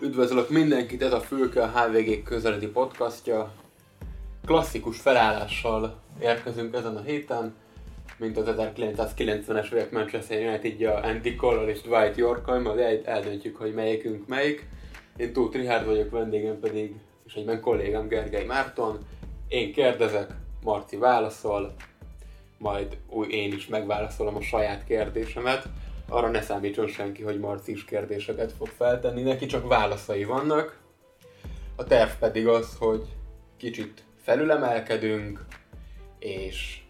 Üdvözlök mindenkit, ez a Fülke a HVG közeledi podcastja. Klasszikus felállással érkezünk ezen a héten, mint az 1990-es évek Manchester United-ja Andy Cole és Dwight York, majd eldöntjük, hogy melyikünk melyik. Én Tóth Richard vagyok, vendégem pedig, és egyben kollégám Gergely Márton. Én kérdezek, Marci válaszol, majd új én is megválaszolom a saját kérdésemet arra ne számítson senki, hogy Marci kérdéseket fog feltenni, neki csak válaszai vannak. A terv pedig az, hogy kicsit felülemelkedünk, és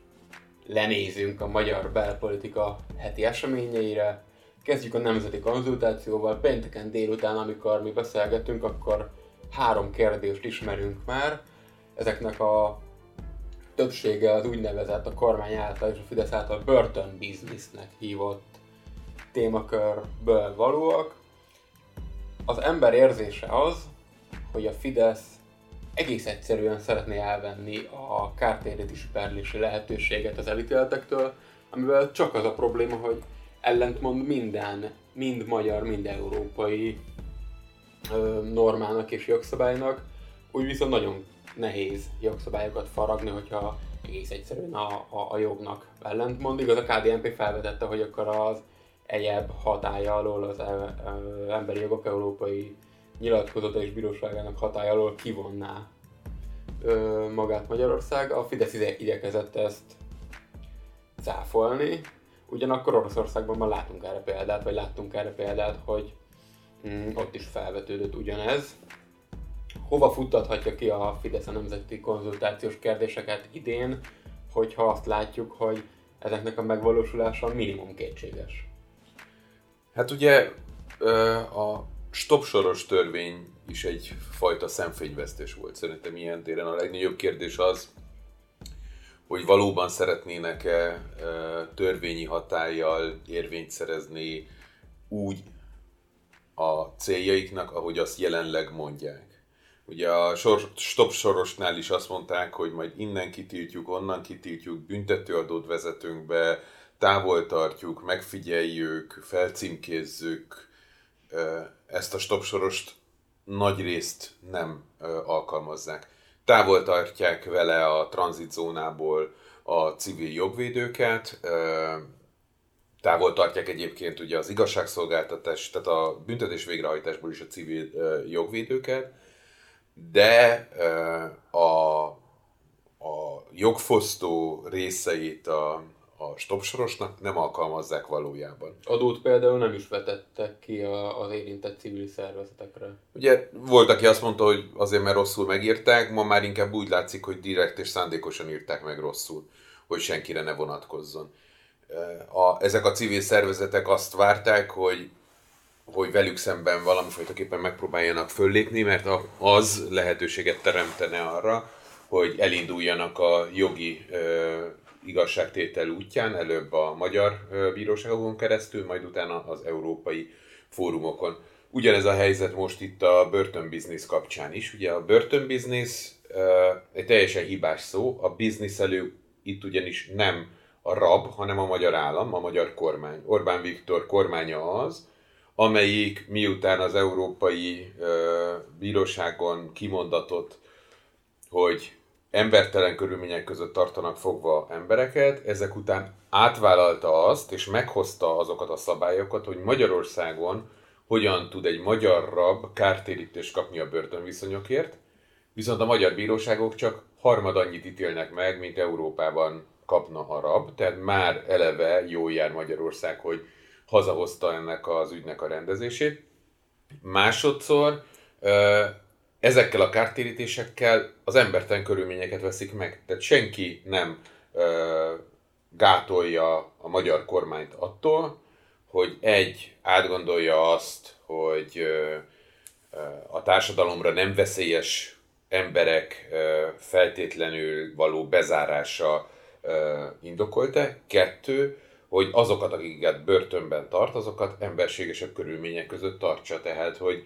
lenézünk a magyar belpolitika heti eseményeire. Kezdjük a nemzeti konzultációval. Pénteken délután, amikor mi beszélgetünk, akkor három kérdést ismerünk már. Ezeknek a többsége az úgynevezett a kormány által és a Fidesz által börtön businessnek hívott témakörből valóak. Az ember érzése az, hogy a Fidesz egész egyszerűen szeretné elvenni a kártérítési perlési lehetőséget az elítéltektől, amivel csak az a probléma, hogy ellentmond minden, mind magyar, mind európai ö, normának és jogszabálynak, úgy viszont nagyon nehéz jogszabályokat faragni, hogyha egész egyszerűen a, a, a jognak ellentmond. Igaz, a KDNP felvetette, hogy akkor az egyéb hatája alól az emberi jogok európai nyilatkozata és bíróságának hatája alól kivonná magát Magyarország. A Fidesz igyekezett ezt cáfolni, ugyanakkor Oroszországban már látunk erre példát, vagy láttunk erre példát, hogy mm, ott is felvetődött ugyanez. Hova futtathatja ki a Fidesz a nemzeti konzultációs kérdéseket idén, hogyha azt látjuk, hogy ezeknek a megvalósulása minimum kétséges? Hát ugye a stopsoros törvény is egyfajta szemfényvesztés volt. Szerintem ilyen téren a legnagyobb kérdés az, hogy valóban szeretnének-e törvényi hatállyal érvényt szerezni úgy a céljaiknak, ahogy azt jelenleg mondják. Ugye a sor, stop sorosnál is azt mondták, hogy majd innen kitiltjuk, onnan kitiltjuk, büntetőadót vezetünk be, távol tartjuk, megfigyeljük, felcímkézzük, ezt a stopsorost nagy részt nem alkalmazzák. Távol tartják vele a tranzitzónából a civil jogvédőket, távol tartják egyébként ugye az igazságszolgáltatás, tehát a büntetés végrehajtásból is a civil jogvédőket, de a, a jogfosztó részeit a, a stopsorosnak nem alkalmazzák valójában. Adót például nem is vetettek ki az érintett civil szervezetekre. Ugye volt, aki azt mondta, hogy azért, mert rosszul megírták, ma már inkább úgy látszik, hogy direkt és szándékosan írták meg rosszul, hogy senkire ne vonatkozzon. A, ezek a civil szervezetek azt várták, hogy hogy velük szemben valamifajtaképpen megpróbáljanak föllépni, mert az lehetőséget teremtene arra, hogy elinduljanak a jogi igazságtétel útján, előbb a magyar bíróságokon keresztül, majd utána az európai fórumokon. Ugyanez a helyzet most itt a börtönbiznisz kapcsán is. Ugye a börtönbiznisz egy teljesen hibás szó, a elő itt ugyanis nem a rab, hanem a magyar állam, a magyar kormány. Orbán Viktor kormánya az, amelyik miután az Európai Bíróságon kimondatott, hogy embertelen körülmények között tartanak fogva embereket, ezek után átvállalta azt, és meghozta azokat a szabályokat, hogy Magyarországon hogyan tud egy magyar rab kártérítést kapni a börtönviszonyokért, viszont a magyar bíróságok csak harmad annyit ítélnek meg, mint Európában kapna a rab, tehát már eleve jó jár Magyarország, hogy hazahozta ennek az ügynek a rendezését. Másodszor ezekkel a kártérítésekkel az embertelen körülményeket veszik meg. Tehát senki nem ö, gátolja a magyar kormányt attól, hogy egy, átgondolja azt, hogy ö, a társadalomra nem veszélyes emberek ö, feltétlenül való bezárása indokolta. Kettő, hogy azokat, akiket börtönben tart, azokat emberségesebb körülmények között tartsa. Tehát, hogy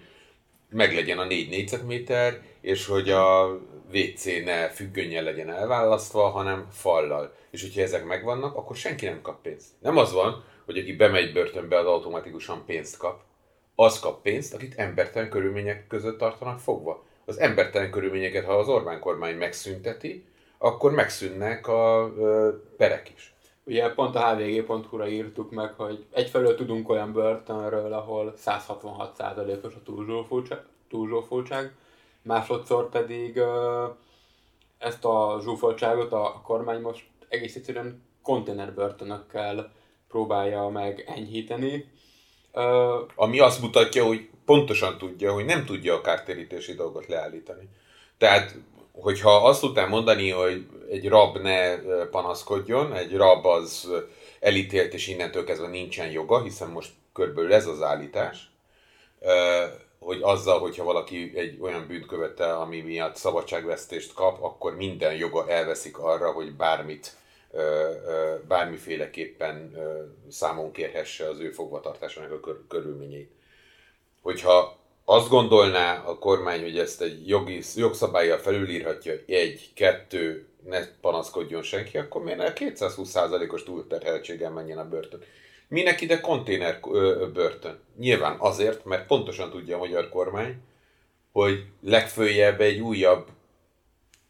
meglegyen a 4 négyzetméter, és hogy a WC ne függönnyel legyen elválasztva, hanem fallal. És hogyha ezek megvannak, akkor senki nem kap pénzt. Nem az van, hogy aki bemegy börtönbe, az automatikusan pénzt kap. az kap pénzt, akit embertelen körülmények között tartanak fogva. Az embertelen körülményeket, ha az Orbán kormány megszünteti, akkor megszűnnek a ö, perek is. Ugye pont a hvg.hu-ra írtuk meg, hogy egyfelől tudunk olyan börtönről, ahol 166%-os a túlzsúfoltság, túlzsúfoltság másodszor pedig ezt a zsúfoltságot a, kormány most egész egyszerűen konténerbörtönökkel próbálja meg enyhíteni. Ami azt mutatja, hogy pontosan tudja, hogy nem tudja a kártérítési dolgot leállítani. Tehát, hogyha azt tudtam mondani, hogy egy rab ne panaszkodjon, egy rab az elítélt, és innentől kezdve nincsen joga, hiszen most körülbelül ez az állítás, hogy azzal, hogyha valaki egy olyan bűnt követte, ami miatt szabadságvesztést kap, akkor minden joga elveszik arra, hogy bármit, bármiféleképpen számon kérhesse az ő fogvatartásának a körülményeit. Hogyha azt gondolná a kormány, hogy ezt egy jogi, jogszabályjal felülírhatja, egy, kettő, ne panaszkodjon senki, akkor miért a 220%-os túlterheltséggel menjen a börtön? Minek ide konténer börtön? Nyilván azért, mert pontosan tudja a magyar kormány, hogy legfőjebb egy újabb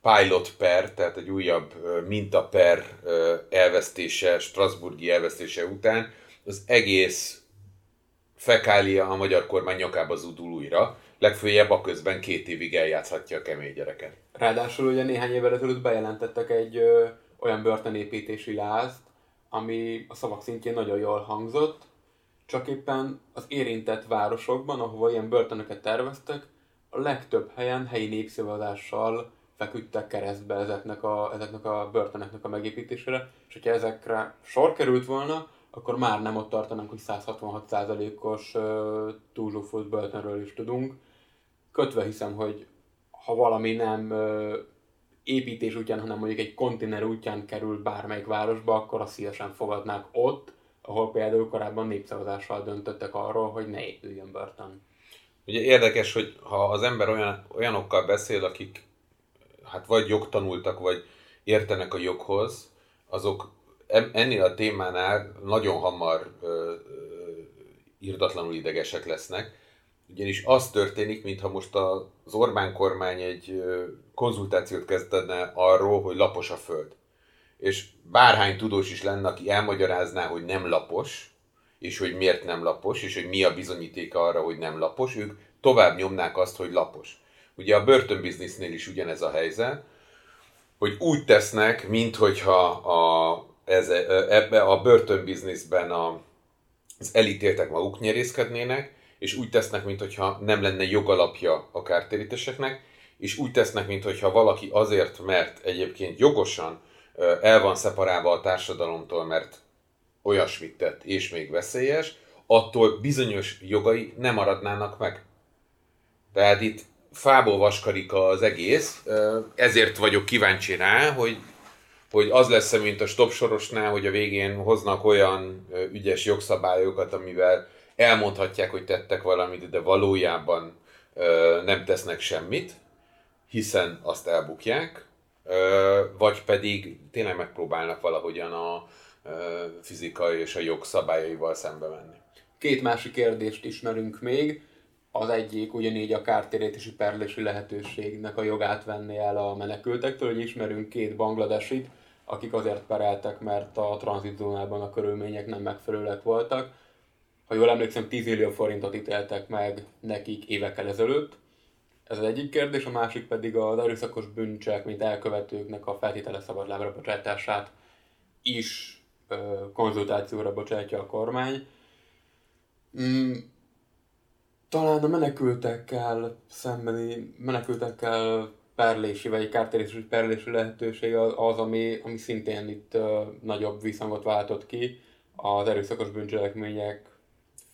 pilot per, tehát egy újabb mintaper elvesztése, Strasburgi elvesztése után az egész fekália a magyar kormány nyakába zudul újra, legfőjebb a közben két évig eljátszhatja a kemény gyereket. Ráadásul ugye néhány évvel ezelőtt bejelentettek egy ö, olyan börtönépítési lázt, ami a szavak szintjén nagyon jól hangzott, csak éppen az érintett városokban, ahova ilyen börtönöket terveztek, a legtöbb helyen helyi népszavazással feküdtek keresztbe ezeknek a, ezeknek a börtönöknek a megépítésére, és hogyha ezekre sor került volna, akkor már nem ott tartanánk, hogy 166%-os túlzsúfolt börtönről is tudunk. Kötve hiszem, hogy ha valami nem építés útján, hanem mondjuk egy konténer útján kerül bármelyik városba, akkor azt szívesen fogadnák ott, ahol például korábban népszavazással döntöttek arról, hogy ne épüljön börtön. Ugye érdekes, hogy ha az ember olyan, olyanokkal beszél, akik hát vagy jogtanultak, vagy értenek a joghoz, azok ennél a témánál nagyon hamar ö, irdatlanul idegesek lesznek, ugyanis az történik, mintha most az Orbán kormány egy konzultációt kezdene arról, hogy lapos a föld. És bárhány tudós is lenne, aki elmagyarázná, hogy nem lapos, és hogy miért nem lapos, és hogy mi a bizonyítéka arra, hogy nem lapos, ők tovább nyomnák azt, hogy lapos. Ugye a börtönbiznisznél is ugyanez a helyzet, hogy úgy tesznek, minthogyha a, ez, ebbe a börtönbizniszben a, az elítéltek maguk nyerészkednének, és úgy tesznek, mintha nem lenne jogalapja a kártérítéseknek, és úgy tesznek, mintha valaki azért, mert egyébként jogosan el van szeparálva a társadalomtól, mert olyasmit tett, és még veszélyes, attól bizonyos jogai nem maradnának meg. Tehát itt fából vaskarika az egész, ezért vagyok kíváncsi rá, hogy, hogy az lesz mint a stop sorosnál, hogy a végén hoznak olyan ügyes jogszabályokat, amivel elmondhatják, hogy tettek valamit, de valójában nem tesznek semmit, hiszen azt elbukják, vagy pedig tényleg megpróbálnak valahogyan a ö, fizika és a jogszabályaival szembe menni. Két másik kérdést ismerünk még. Az egyik ugyanígy a kártérítési perlési lehetőségnek a jogát venni el a menekültektől, hogy ismerünk két bangladesit, akik azért pereltek, mert a tranzitzónában a körülmények nem megfelelőek voltak ha jól emlékszem, 10 millió forintot ítéltek meg nekik évekkel ezelőtt. Ez az egyik kérdés, a másik pedig az erőszakos bűncsek, mint elkövetőknek a feltétele szabadlábra bocsátását is ö, konzultációra bocsátja a kormány. Mm, talán a menekültekkel szembeni, menekültekkel perlési, vagy kártérési perlési lehetőség az, ami, ami szintén itt ö, nagyobb visszhangot váltott ki. Az erőszakos bűncselekmények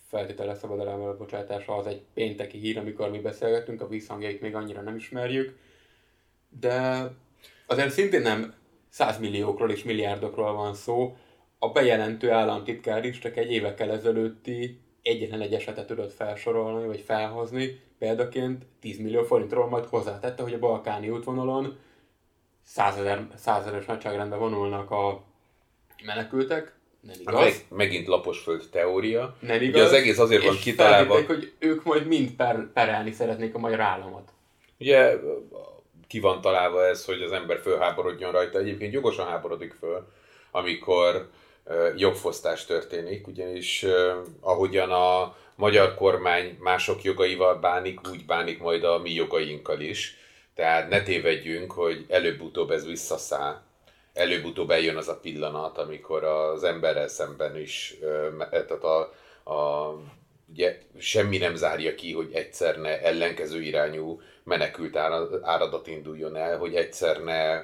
feltétele szabadállával bocsátása az egy pénteki hír, amikor mi beszélgetünk, a visszhangjait még annyira nem ismerjük, de azért szintén nem 100 milliókról és milliárdokról van szó. A bejelentő államtitkár is csak egy évekkel ezelőtti egyetlen egy esetet tudott felsorolni, vagy felhozni, példaként 10 millió forintról majd hozzátette, hogy a balkáni útvonalon százezeres nagyságrendben vonulnak a menekültek, Nem Hát igaz. meg, megint laposföld teória. Nem Ugye igaz. az egész azért van kitalálva. hogy ők majd mind per, perelni szeretnék a magyar államot. Ugye ki van találva ez, hogy az ember fölháborodjon rajta. Egyébként jogosan háborodik föl, amikor jogfosztás történik, ugyanis ahogyan a magyar kormány mások jogaival bánik, úgy bánik majd a mi jogainkkal is. Tehát ne tévedjünk, hogy előbb-utóbb ez visszaszáll. Előbb-utóbb eljön az a pillanat, amikor az emberrel szemben is, tehát a, a ugye semmi nem zárja ki, hogy egyszer ne ellenkező irányú menekült ára- áradat induljon el, hogy egyszer ne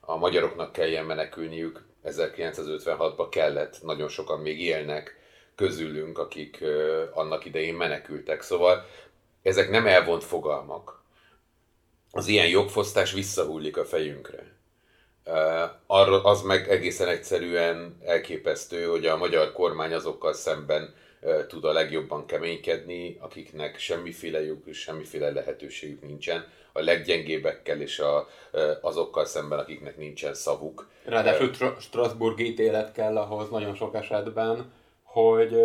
a magyaroknak kelljen menekülniük. 1956-ban kellett, nagyon sokan még élnek közülünk, akik annak idején menekültek. Szóval ezek nem elvont fogalmak. Az ilyen jogfosztás visszahullik a fejünkre. Arra az meg egészen egyszerűen elképesztő, hogy a magyar kormány azokkal szemben tud a legjobban keménykedni, akiknek semmiféle jog és semmiféle lehetőségük nincsen, a leggyengébbekkel és a, azokkal szemben, akiknek nincsen szavuk. Ráadásul Tra- Strasbourg ítélet kell ahhoz nagyon sok esetben, hogy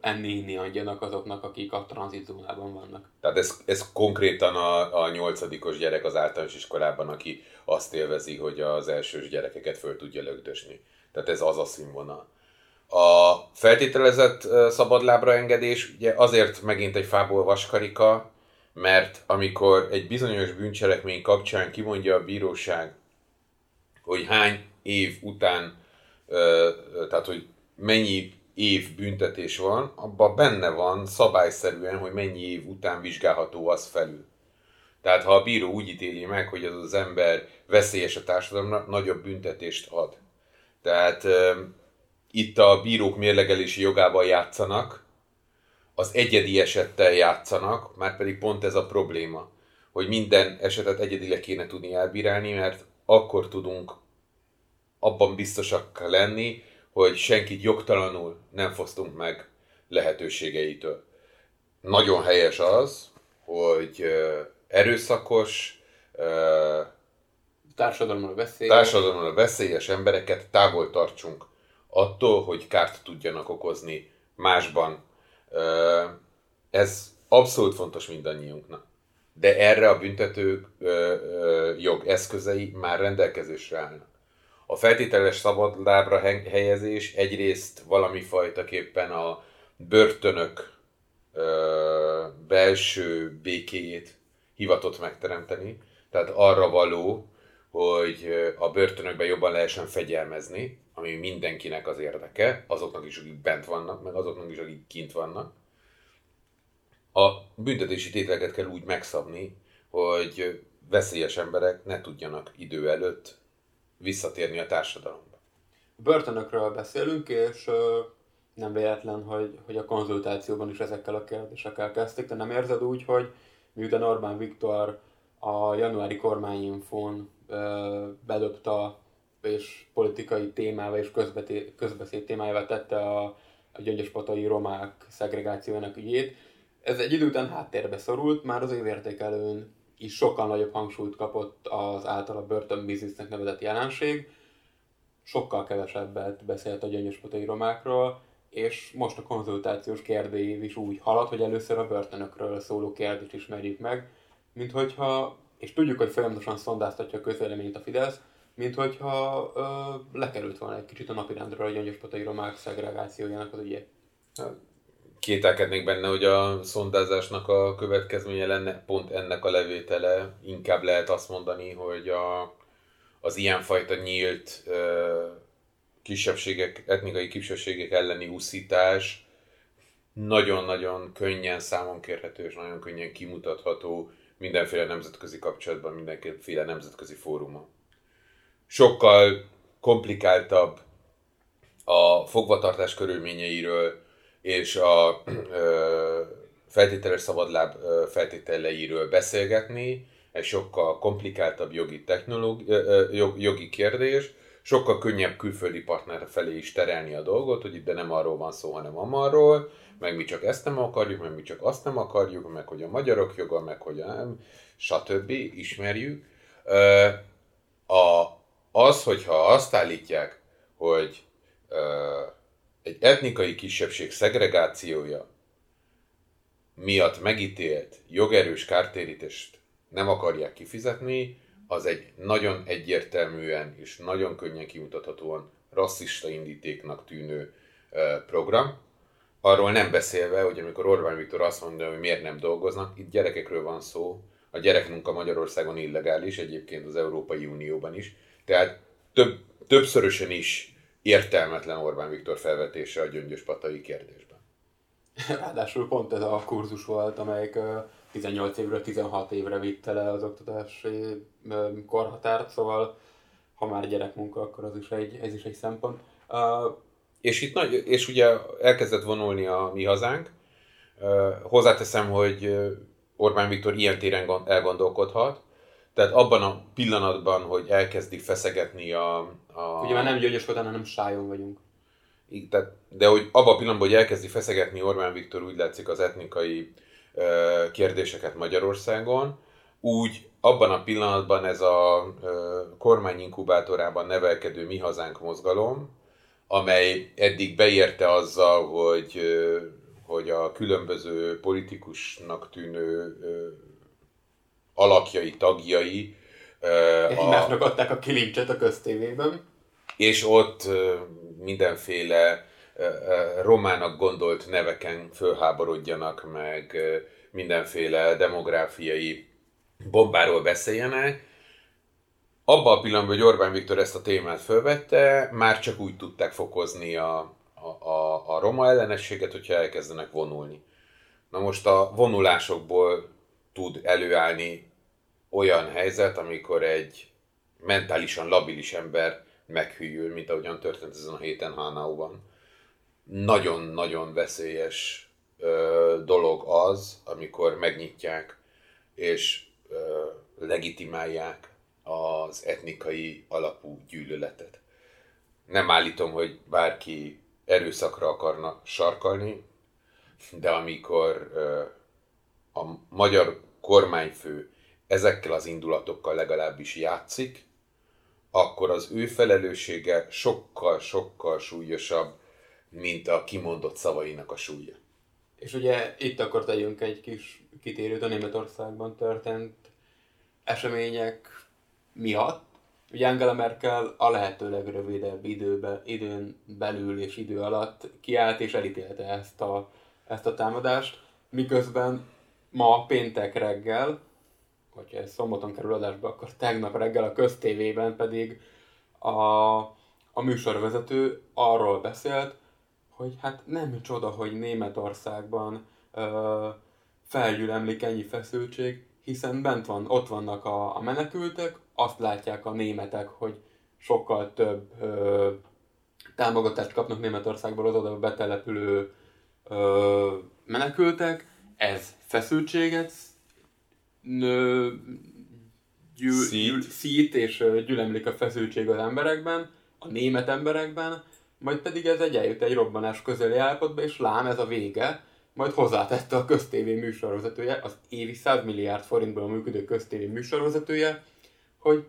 enni-inni adjanak azoknak, akik a tranzitzónában vannak. Tehát ez, ez konkrétan a, a nyolcadikos gyerek az általános iskolában, aki azt élvezi, hogy az elsős gyerekeket föl tudja lögdösni. Tehát ez az a színvonal. A feltételezett szabadlábra engedés ugye azért megint egy fából vaskarika, mert amikor egy bizonyos bűncselekmény kapcsán kimondja a bíróság, hogy hány év után, tehát hogy mennyi év büntetés van, abban benne van szabályszerűen, hogy mennyi év után vizsgálható az felül. Tehát ha a bíró úgy ítéli meg, hogy az az ember veszélyes a társadalomnak, nagyobb büntetést ad. Tehát itt a bírók mérlegelési jogával játszanak, az egyedi esettel játszanak, már pedig pont ez a probléma, hogy minden esetet egyedileg kéne tudni elbírálni, mert akkor tudunk abban biztosak lenni, hogy senkit jogtalanul nem fosztunk meg lehetőségeitől. Nagyon helyes az, hogy erőszakos, Társadalomra veszély. társadalomra veszélyes embereket távol tartsunk attól, hogy kárt tudjanak okozni másban. Ez abszolút fontos mindannyiunknak. De erre a büntető jog eszközei már rendelkezésre állnak. A feltételes szabadlábra he- helyezés egyrészt valami fajtaképpen a börtönök belső békéjét hivatott megteremteni. Tehát arra való, hogy a börtönökben jobban lehessen fegyelmezni, ami mindenkinek az érdeke, azoknak is, akik bent vannak, meg azoknak is, akik kint vannak. A büntetési tételeket kell úgy megszabni, hogy veszélyes emberek ne tudjanak idő előtt visszatérni a társadalomba. Börtönökről beszélünk, és nem véletlen, hogy, hogy a konzultációban is ezekkel a kérdésekkel kezdték, de nem érzed úgy, hogy miután Orbán Viktor a januári kormányinfón bedobta és politikai témával és közbeti- közbeszéd témájával tette a, a gyöngyöspatai romák szegregációjának ügyét, ez egy idő után háttérbe szorult, már az évértékelőn is sokkal nagyobb hangsúlyt kapott az általa börtönbiznisznek nevezett jelenség, sokkal kevesebbet beszélt a gyöngyöspotai romákról, és most a konzultációs kérdőív is úgy halad, hogy először a börtönökről szóló kérdést ismerjük meg, mint hogyha, és tudjuk, hogy folyamatosan szondáztatja a közvéleményt a Fidesz, mint hogyha ö, lekerült volna egy kicsit a napirendről a gyöngyöspotai romák szegregációjának az ügye. Kételkednék benne, hogy a szondázásnak a következménye lenne pont ennek a levétele. Inkább lehet azt mondani, hogy a, az ilyenfajta nyílt ö, kisebbségek, etnikai kisebbségek elleni úszítás nagyon-nagyon könnyen számon kérhető és nagyon könnyen kimutatható mindenféle nemzetközi kapcsolatban, mindenféle nemzetközi fórumon. Sokkal komplikáltabb a fogvatartás körülményeiről és a ö, feltételes szabadláb feltételeiről beszélgetni, egy sokkal komplikáltabb jogi, technológi, jogi kérdés, sokkal könnyebb külföldi partner felé is terelni a dolgot, hogy itt nem arról van szó, hanem amarról, meg mi csak ezt nem akarjuk, meg mi csak azt nem akarjuk, meg hogy a magyarok joga, meg hogy nem, stb. ismerjük. A, az, hogyha azt állítják, hogy ö, egy etnikai kisebbség szegregációja miatt megítélt jogerős kártérítést nem akarják kifizetni, az egy nagyon egyértelműen és nagyon könnyen kimutathatóan rasszista indítéknak tűnő program. Arról nem beszélve, hogy amikor Orbán Viktor azt mondja, hogy miért nem dolgoznak, itt gyerekekről van szó, a gyerekmunka Magyarországon illegális, egyébként az Európai Unióban is, tehát több, többszörösen is értelmetlen Orbán Viktor felvetése a gyöngyös patai kérdésben. Ráadásul pont ez a kurzus volt, amelyik 18 évről 16 évre vitte le az oktatási korhatárt, szóval ha már gyerekmunka, akkor az is egy, ez is egy szempont. Uh, és itt nagy, és ugye elkezdett vonulni a mi hazánk. Uh, hozzáteszem, hogy Orbán Viktor ilyen téren elgondolkodhat, tehát abban a pillanatban, hogy elkezdik feszegetni a... a... Ugye már nem gyöngyöskodán, hanem sájon vagyunk. Tehát, de hogy abban a pillanatban, hogy elkezdi feszegetni Orbán Viktor úgy látszik az etnikai uh, kérdéseket Magyarországon, úgy abban a pillanatban ez a uh, kormány inkubátorában nevelkedő Mi Hazánk mozgalom, amely eddig beérte azzal, hogy, uh, hogy a különböző politikusnak tűnő alakjai, tagjai. Egymásnak a, adták a kilincset a köztévében. És ott mindenféle romának gondolt neveken fölháborodjanak, meg mindenféle demográfiai bombáról beszéljenek. Abban a pillanatban, hogy Orbán Viktor ezt a témát fölvette, már csak úgy tudták fokozni a, a, a, a roma ellenességet, hogyha elkezdenek vonulni. Na most a vonulásokból tud előállni olyan helyzet, amikor egy mentálisan labilis ember meghűl, mint ahogyan történt ezen a héten Hánauban. Nagyon-nagyon veszélyes ö, dolog az, amikor megnyitják és ö, legitimálják az etnikai alapú gyűlöletet. Nem állítom, hogy bárki erőszakra akarna sarkalni, de amikor ö, a magyar kormányfő ezekkel az indulatokkal legalábbis játszik, akkor az ő felelőssége sokkal-sokkal súlyosabb, mint a kimondott szavainak a súlya. És ugye itt akkor tegyünk egy kis kitérőt a Németországban történt események miatt. Ugye Angela Merkel a lehető legrövidebb időbe, időn belül és idő alatt kiállt és elítélte ezt a, ezt a támadást, miközben ma péntek reggel, hogyha ez szombaton kerül adásba, akkor tegnap reggel a köztévében pedig a, a műsorvezető arról beszélt, hogy hát nem csoda, hogy Németországban ö, felgyülemlik ennyi feszültség, hiszen bent van, ott vannak a, a menekültek, azt látják a németek, hogy sokkal több ö, támogatást kapnak Németországból az oda betelepülő ö, menekültek, ez feszültséget nő, gyűl, szít. Gyűl, szít és gyülemlik a feszültség az emberekben, a német emberekben, majd pedig ez egy eljut egy robbanás közeli állapotba, és lám ez a vége, majd hozzátette a köztévé műsorvezetője, az évi 100 milliárd forintból működő köztévé műsorvezetője, hogy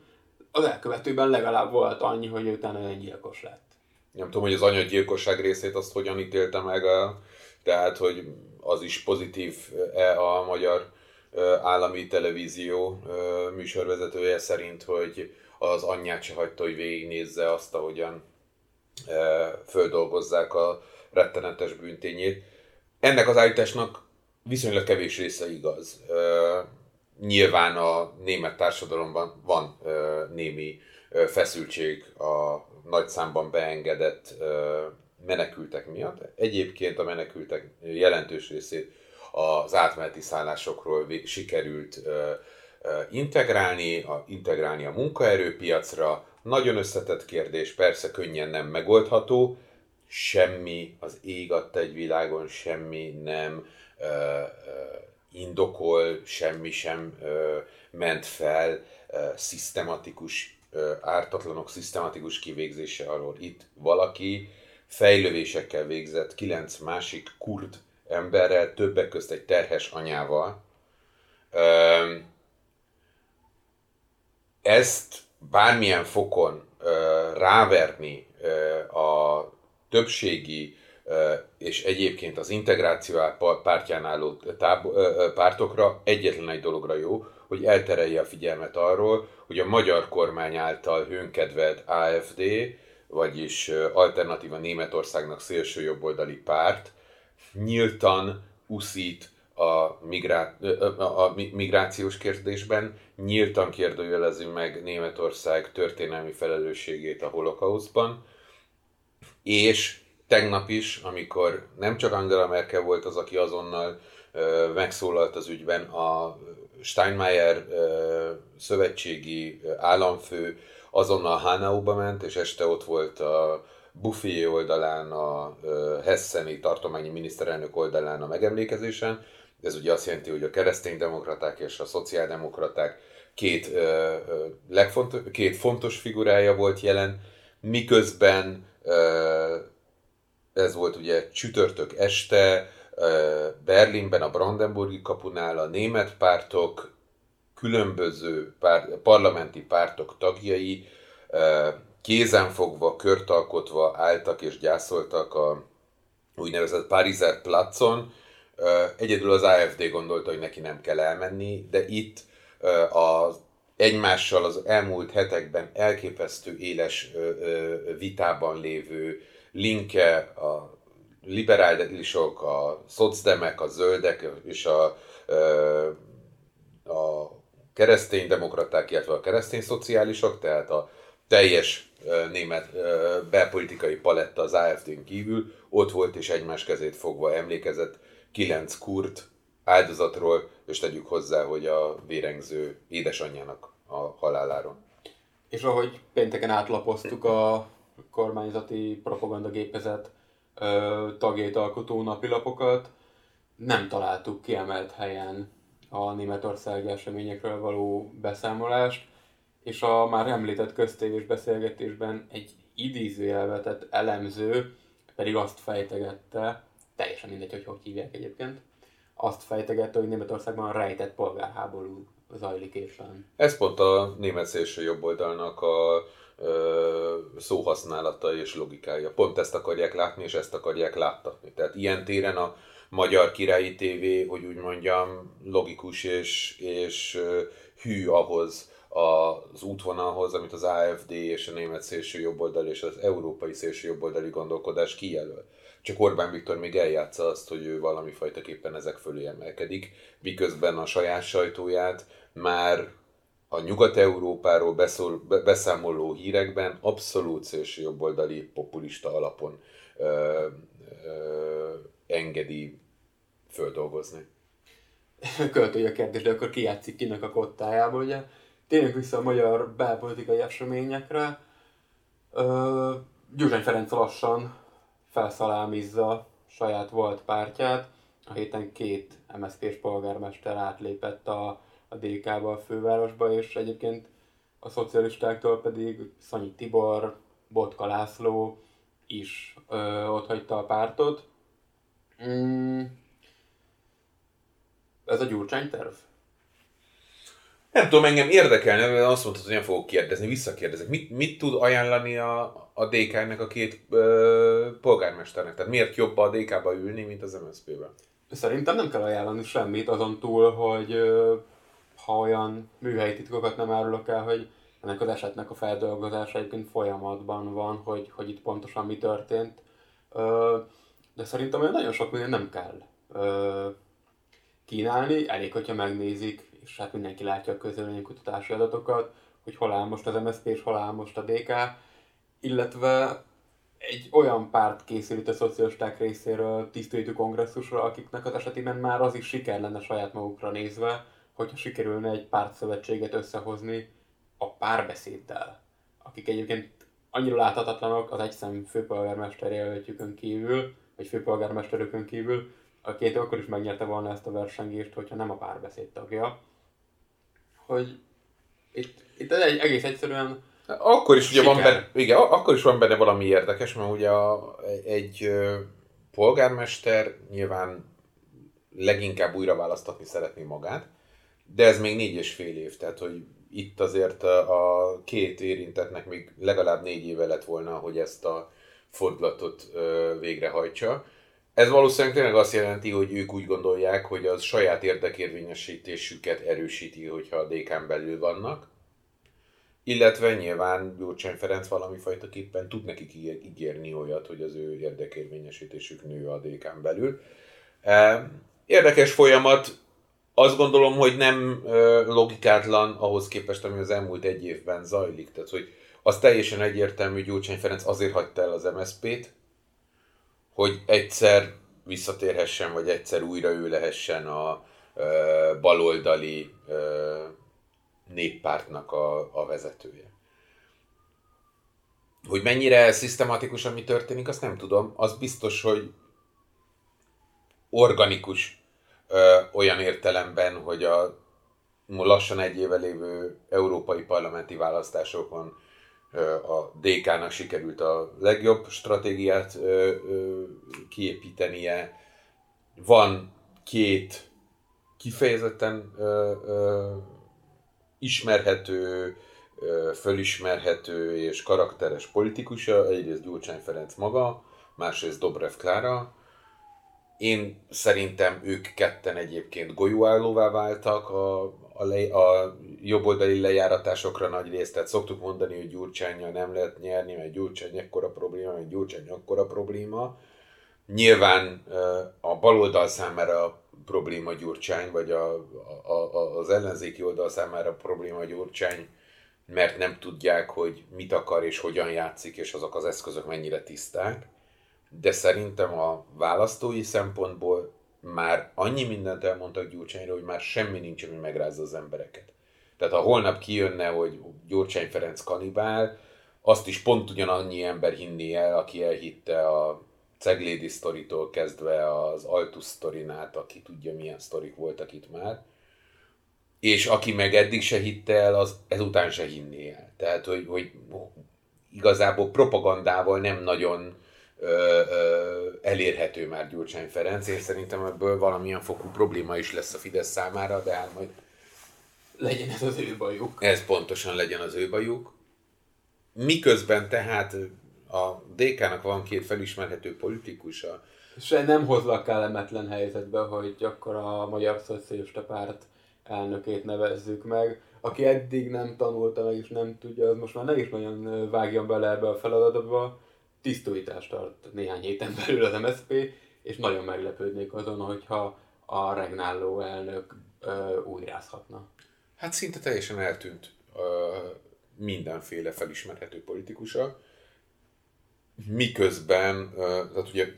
az elkövetőben legalább volt annyi, hogy utána öngyilkos lett. Nem tudom, hogy az anyaggyilkosság részét azt hogyan ítélte meg, a, tehát, hogy az is pozitív-e a magyar állami televízió műsorvezetője szerint, hogy az anyját se hagyta, hogy végignézze azt, ahogyan földolgozzák a rettenetes bűntényét. Ennek az állításnak viszonylag kevés része igaz. Nyilván a német társadalomban van némi feszültség a nagy számban beengedett menekültek miatt. Egyébként a menekültek jelentős részét az átmeneti szállásokról sikerült integrálni, a, integrálni a munkaerőpiacra. Nagyon összetett kérdés, persze könnyen nem megoldható, semmi az ég adta egy világon, semmi nem ö, ö, indokol, semmi sem ö, ment fel ö, szisztematikus ártatlanok szisztematikus kivégzése alól. Itt valaki fejlővésekkel végzett kilenc másik kurd emberrel, többek közt egy terhes anyával. Ezt bármilyen fokon ráverni a többségi és egyébként az integráció pártján álló táb- pártokra egyetlen egy dologra jó, hogy elterelje a figyelmet arról, hogy a magyar kormány által hőnkedvelt AFD, vagyis Alternatíva Németországnak szélső jobboldali párt, nyíltan uszít a, migrá- a migrációs kérdésben, nyíltan kérdőjelezi meg Németország történelmi felelősségét a holokauszban, és tegnap is, amikor nem csak Angela Merkel volt az, aki azonnal megszólalt az ügyben, a Steinmeier szövetségi államfő azonnal Hanauba ment, és este ott volt a Buffy oldalán, a Hesseni tartományi miniszterelnök oldalán a megemlékezésen. Ez ugye azt jelenti, hogy a kereszténydemokraták és a szociáldemokraták két, ö, legfontos, két fontos figurája volt jelen, miközben ö, ez volt ugye csütörtök este, Berlinben, a Brandenburgi kapunál a német pártok, különböző pár, parlamenti pártok tagjai kézenfogva, kört alkotva álltak és gyászoltak a úgynevezett Pariser placon. Egyedül az AFD gondolta, hogy neki nem kell elmenni, de itt az egymással az elmúlt hetekben elképesztő éles vitában lévő Linke, a liberálisok, a szocdemek, a zöldek és a, a keresztény demokraták, illetve a keresztény szociálisok, tehát a teljes német belpolitikai paletta az AFD-n kívül ott volt és egymás kezét fogva emlékezett kilenc kurt áldozatról, és tegyük hozzá, hogy a vérengző édesanyjának a haláláról. És ahogy pénteken átlapoztuk a kormányzati propagandagépezet tagjait alkotó napilapokat, nem találtuk kiemelt helyen a Németország eseményekről való beszámolást, és a már említett köztévés beszélgetésben egy idézőjelvetett elemző pedig azt fejtegette, teljesen mindegy, hogy hogy hívják egyébként, azt fejtegette, hogy Németországban rejtett polgárháború zajlik éppen. Ez pont a német szélső jobb oldalnak a ö, szóhasználata és logikája. Pont ezt akarják látni, és ezt akarják láttatni. Tehát ilyen téren a magyar királyi tévé, hogy úgy mondjam, logikus és, és hű ahhoz, az útvonalhoz, amit az AFD és a német szélső jobboldali és az európai szélső jobboldali gondolkodás kijelöl. Csak Orbán Viktor még eljátsza azt, hogy ő valami fajtaképpen ezek fölé emelkedik, miközben a saját sajtóját már a Nyugat-Európáról beszól, beszámoló hírekben abszolút szélső jobboldali populista alapon ö, ö, engedi földolgozni. Költői a kérdés, de akkor ki játszik kinek a kottájából, ugye? Térjünk vissza a magyar belpolitikai eseményekre. Gyurcsány Ferenc lassan felszalámizza saját volt pártját. A héten két MSZP-s polgármester átlépett a DK-ba a fővárosba, és egyébként a szocialistáktól pedig Szanyi Tibor, Botka László is ö, ott hagyta a pártot. Mm. Ez a Gyurcsány terv? Nem tudom, engem érdekelne, mert azt mondtad, hogy nem fogok kérdezni, visszakérdezek. Mit, mit tud ajánlani a, a DK-nek a két ö, polgármesternek? Tehát miért jobb a DK-ba ülni, mint az MSZP-ben? Szerintem nem kell ajánlani semmit, azon túl, hogy ö, ha olyan műhelyi titkokat nem árulok el, hogy ennek az esetnek a feldolgozása egyébként folyamatban van, hogy, hogy itt pontosan mi történt. De szerintem olyan nagyon sok minden nem kell kínálni, elég, hogyha megnézik és hát mindenki látja a kutatási adatokat, hogy hol áll most az MSZP és hol áll most a DK, illetve egy olyan párt készült a szocialisták részéről tisztítő kongresszusra, akiknek az esetében már az is siker lenne saját magukra nézve, hogyha sikerülne egy pártszövetséget összehozni a párbeszéddel, akik egyébként annyira láthatatlanok az egyszem főpolgármester jelöltjükön kívül, vagy főpolgármesterükön kívül, a két akkor is megnyerte volna ezt a versengést, hogyha nem a párbeszéd tagja. Hogy itt, itt egy, egész egyszerűen akkor is ugye van benne, igen, akkor is van benne valami érdekes, mert ugye a, egy polgármester nyilván leginkább újra választatni szeretné magát, de ez még négy és fél év, tehát hogy itt azért a két érintetnek még legalább négy éve lett volna, hogy ezt a fordulatot végrehajtsa. Ez valószínűleg tényleg azt jelenti, hogy ők úgy gondolják, hogy az saját érdekérvényesítésüket erősíti, hogyha a DK-n belül vannak. Illetve nyilván Gyurcsány Ferenc valami fajta képpen tud nekik ígérni olyat, hogy az ő érdekérvényesítésük nő a DK-n belül. Érdekes folyamat, azt gondolom, hogy nem logikátlan ahhoz képest, ami az elmúlt egy évben zajlik. Tehát, hogy az teljesen egyértelmű, hogy Gyurcsány Ferenc azért hagyta el az MSZP-t, hogy egyszer visszatérhessen, vagy egyszer újra ő lehessen a ö, baloldali ö, néppártnak a, a vezetője. Hogy mennyire szisztematikus, ami történik, azt nem tudom. Az biztos, hogy organikus ö, olyan értelemben, hogy a lassan egy éve lévő európai parlamenti választásokon a DK-nak sikerült a legjobb stratégiát kiépítenie. Van két kifejezetten ismerhető, fölismerhető és karakteres politikusa, egyrészt Gyurcsány Ferenc maga, másrészt Dobrev Klára. Én szerintem ők ketten egyébként golyóállóvá váltak a, a, le, a jobboldali lejáratásokra nagy részt. Tehát szoktuk mondani, hogy Gyurcsányjal nem lehet nyerni, mert Gyurcsány ekkora probléma, mert Gyurcsány akkora probléma. Nyilván a baloldal számára probléma Gyurcsány, vagy a, a, a, az ellenzéki oldal számára probléma Gyurcsány, mert nem tudják, hogy mit akar és hogyan játszik, és azok az eszközök mennyire tiszták. De szerintem a választói szempontból már annyi mindent elmondtak Gyurcsányra, hogy már semmi nincs, ami megrázza az embereket. Tehát ha holnap kijönne, hogy Gyurcsány Ferenc kanibál, azt is pont ugyanannyi ember hinné el, aki elhitte a Ceglédi sztoritól kezdve az Altus sztorinát, aki tudja milyen sztorik voltak itt már, és aki meg eddig se hitte el, az ezután se hinné el. Tehát, hogy, hogy igazából propagandával nem nagyon elérhető már Gyurcsány Ferenc, és szerintem ebből valamilyen fokú probléma is lesz a Fidesz számára, de hát majd legyen ez az ő bajuk. Ez pontosan legyen az ő bajuk. Miközben tehát a DK-nak van két felismerhető politikusa. És nem hozlak kellemetlen helyzetbe, hogy akkor a Magyar Szocialista Párt elnökét nevezzük meg, aki eddig nem tanulta meg és nem tudja, az most már ne is nagyon vágjon bele ebbe a feladatba, tisztújítást tart néhány héten belül az MSZP, és nagyon meglepődnék azon, hogyha a regnáló elnök ö, újrázhatna. Hát szinte teljesen eltűnt ö, mindenféle felismerhető politikusa, miközben, ö, tehát ugye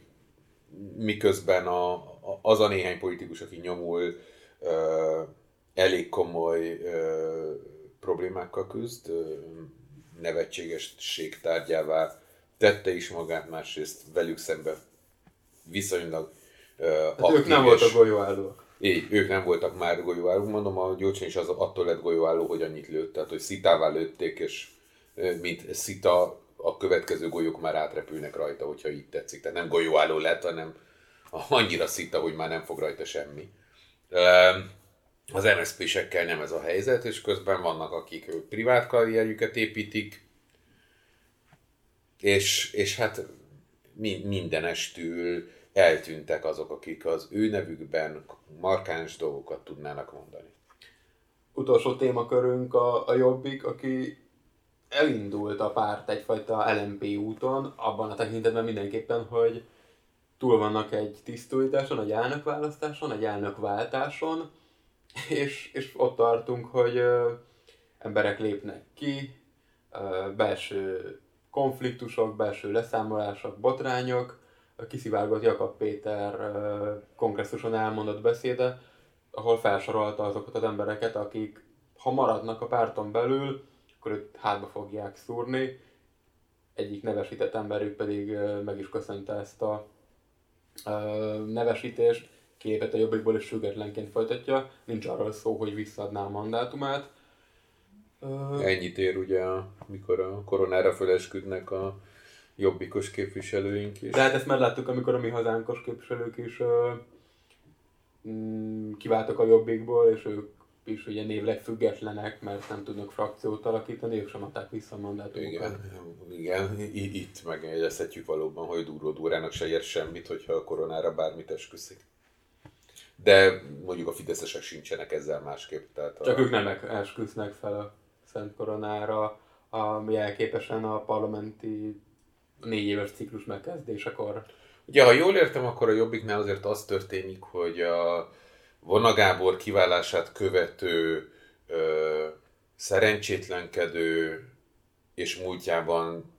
miközben a, a, az a néhány politikus, aki nyomul, ö, elég komoly ö, problémákkal küzd, ö, nevetségesség tárgyává tette is magát, másrészt velük szemben viszonylag uh, hát ők nem voltak golyóállók. Így, ők nem voltak már golyóállók. Mondom, a Gyurcsány is az attól lett golyóálló, hogy annyit lőtt, tehát hogy szitává lőtték, és mint szita, a következő golyók már átrepülnek rajta, hogyha így tetszik. Tehát nem golyóálló lett, hanem annyira szita, hogy már nem fog rajta semmi. Az MSZP-sekkel nem ez a helyzet, és közben vannak, akik privát karrierjüket építik, és, és hát mindenestül eltűntek azok, akik az ő nevükben markáns dolgokat tudnának mondani. Utolsó témakörünk a, a Jobbik, aki elindult a párt egyfajta LMP úton, abban a tekintetben mindenképpen, hogy túl vannak egy tisztújításon, egy elnökválasztáson, egy elnökváltáson, és, és ott tartunk, hogy ö, emberek lépnek ki, ö, belső konfliktusok, belső leszámolások, botrányok, kiszivárgott Jakab Péter kongresszuson elmondott beszéde, ahol felsorolta azokat az embereket, akik ha maradnak a párton belül, akkor őt hátba fogják szúrni. Egyik nevesített emberük pedig meg is köszönte ezt a nevesítést, képet a jobbikból is függetlenként folytatja. Nincs arról szó, hogy visszaadná a mandátumát, Ennyit ér ugye, mikor a koronára felesküdnek a jobbikos képviselőink is. De hát ezt már láttuk, amikor a mi hazánkos képviselők is uh, kiváltak a jobbikból, és ők is ugye névleg függetlenek, mert nem tudnak frakciót alakítani, ők sem adták vissza a mandátumokat. Igen, igen, itt megjegyezhetjük valóban, hogy Duró Dúrának se ér semmit, hogyha a koronára bármit esküszik. De mondjuk a fideszesek sincsenek ezzel másképp. Tehát Csak a... ők nem esküsznek fel a Szent Koronára, ami elképesen a parlamenti négy éves ciklus megkezdésekor. Ugye, ha jól értem, akkor a Jobbiknál azért az történik, hogy a Vona Gábor kiválását követő, ö, szerencsétlenkedő és múltjában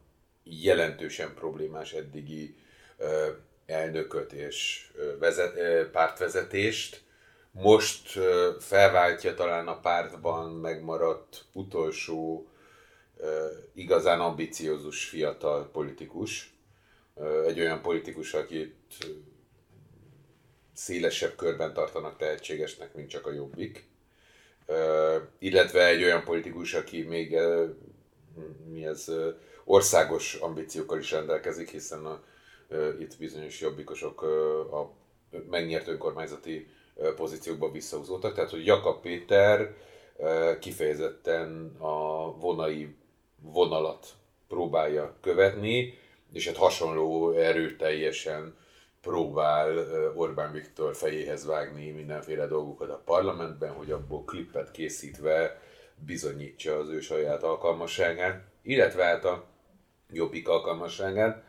jelentősen problémás eddigi ö, elnököt és vezet, ö, pártvezetést most felváltja talán a pártban megmaradt utolsó igazán ambiciózus fiatal politikus. Egy olyan politikus, akit szélesebb körben tartanak tehetségesnek, mint csak a jobbik. Illetve egy olyan politikus, aki még mi ez, országos ambíciókkal is rendelkezik, hiszen a, itt bizonyos jobbikosok a megnyert önkormányzati pozíciókba visszahúzódtak. Tehát, hogy Jakab Péter kifejezetten a vonai vonalat próbálja követni, és hát hasonló erőteljesen próbál Orbán Viktor fejéhez vágni mindenféle dolgokat a parlamentben, hogy abból klippet készítve bizonyítsa az ő saját alkalmasságát, illetve hát a Jobbik alkalmasságát.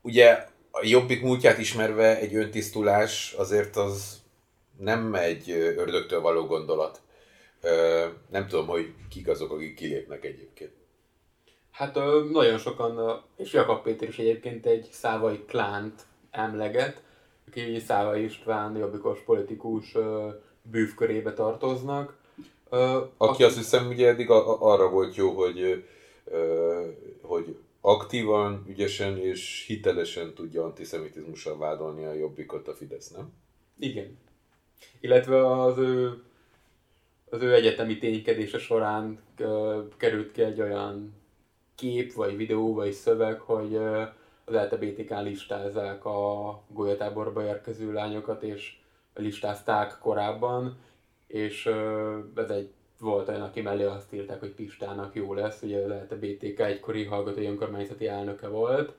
Ugye a Jobbik múltját ismerve egy öntisztulás azért az nem egy ördögtől való gondolat. Nem tudom, hogy kik azok, akik kilépnek egyébként. Hát nagyon sokan, és Jakab Péter is egyébként egy szávai klánt emleget, aki Szávai István, jobbikos politikus bűvkörébe tartoznak. Aki, aki azt hiszem ugye eddig arra volt jó, hogy, hogy aktívan, ügyesen és hitelesen tudja antiszemitizmussal vádolni a jobbikot a Fidesz, nem? Igen. Illetve az ő, az ő egyetemi ténykedése során került ki egy olyan kép, vagy videó, vagy szöveg, hogy az LTBTK listázzák a golyatáborba érkező lányokat, és listázták korábban, és ez egy volt olyan, aki mellé azt írták, hogy Pistának jó lesz, ugye az LTBTK egykori hallgatói önkormányzati elnöke volt,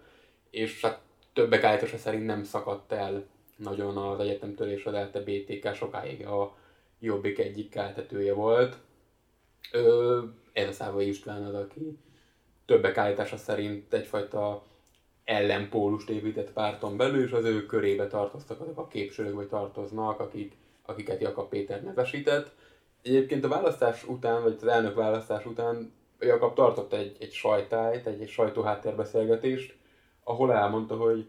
és hát többek állítása szerint nem szakadt el nagyon az egyetemtől, és az LTBTK sokáig a Jobbik egyik keltetője volt. ez a Szávai István az, aki többek állítása szerint egyfajta ellenpólust épített párton belül, és az ő körébe tartoztak azok a képviselők, vagy tartoznak, akik, akiket Jakab Péter nevesített. Egyébként a választás után, vagy az elnök választás után Jakab tartott egy, egy sajtájt, egy, egy sajtóháttérbeszélgetést, ahol elmondta, hogy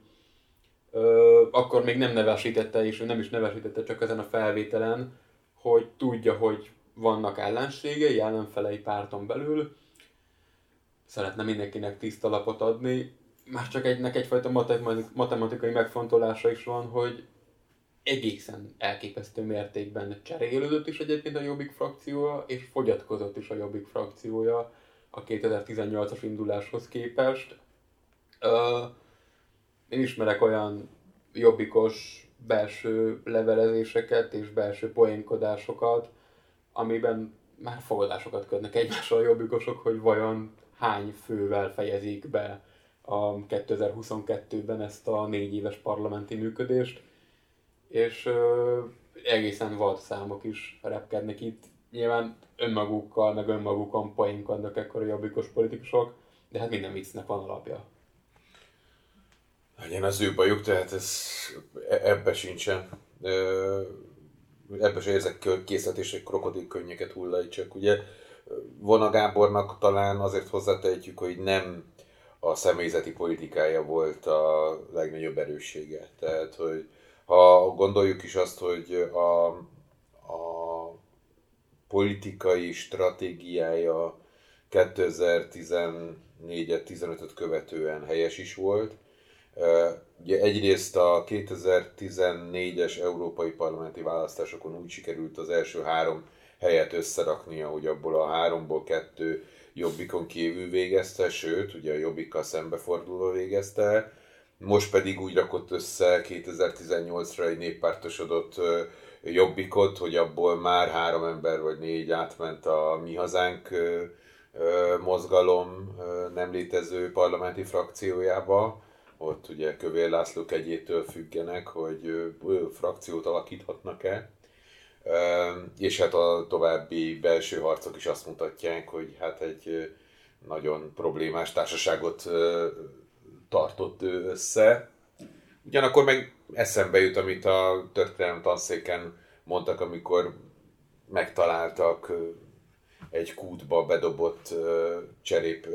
ö, akkor még nem nevesítette, és nem is nevesítette csak ezen a felvételen, hogy tudja, hogy vannak ellenségei, ellenfelei párton belül, szeretne mindenkinek tiszta lapot adni, már csak egynek egyfajta matematikai megfontolása is van, hogy egészen elképesztő mértékben cserélődött is egyébként a Jobbik frakciója, és fogyatkozott is a Jobbik frakciója a 2018-as induláshoz képest. Uh, én ismerek olyan jobbikos belső levelezéseket és belső poénkodásokat, amiben már fogadásokat ködnek egymással a jobbikosok, hogy vajon hány fővel fejezik be a 2022-ben ezt a négy éves parlamenti működést, és ö, egészen vad számok is repkednek itt. Nyilván önmagukkal, meg önmagukon poénkodnak ekkor a jobbikos politikusok, de hát minden viccnek van alapja. Legyen az ő bajuk, tehát ez, e, ebbe sincsen. Ebbe se érzek egy krokodil könnyeket hullajtsak. Ugye Vona Gábornak talán azért hozzátehetjük, hogy nem a személyzeti politikája volt a legnagyobb erőssége. Tehát, hogy ha gondoljuk is azt, hogy a, a politikai stratégiája 2014-15-öt követően helyes is volt. Ugye egyrészt a 2014-es európai parlamenti választásokon úgy sikerült az első három helyet összeraknia, hogy abból a háromból kettő Jobbikon kívül végezte, sőt, ugye a Jobbikkal szembefordulva végezte, most pedig úgy rakott össze 2018-ra egy néppártosodott jobbikot, hogy abból már három ember vagy négy átment a Mi Hazánk mozgalom nem létező parlamenti frakciójába. Ott ugye Kövér László egyétől függenek, hogy frakciót alakíthatnak-e. És hát a további belső harcok is azt mutatják, hogy hát egy nagyon problémás társaságot tartott ő össze. Ugyanakkor meg eszembe jut, amit a történelem tanszéken mondtak, amikor megtaláltak egy kútba bedobott cserép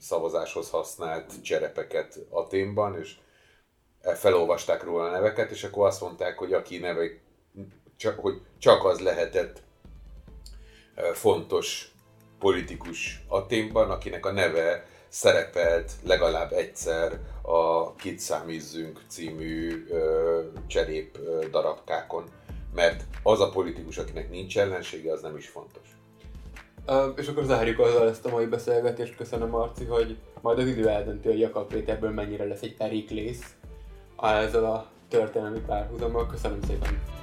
szavazáshoz használt cserepeket Aténban, és felolvasták róla a neveket, és akkor azt mondták, hogy aki neve, csak, hogy csak az lehetett fontos politikus Aténban, akinek a neve szerepelt legalább egyszer a Kit számízzünk című ö, cserép ö, darabkákon, mert az a politikus, akinek nincs ellensége, az nem is fontos. Uh, és akkor zárjuk azzal ezt a mai beszélgetést. Köszönöm Marci, hogy majd az idő eldönti, hogy Jakab Péterből mennyire lesz egy Periklész ezzel a történelmi párhuzammal. Köszönöm szépen!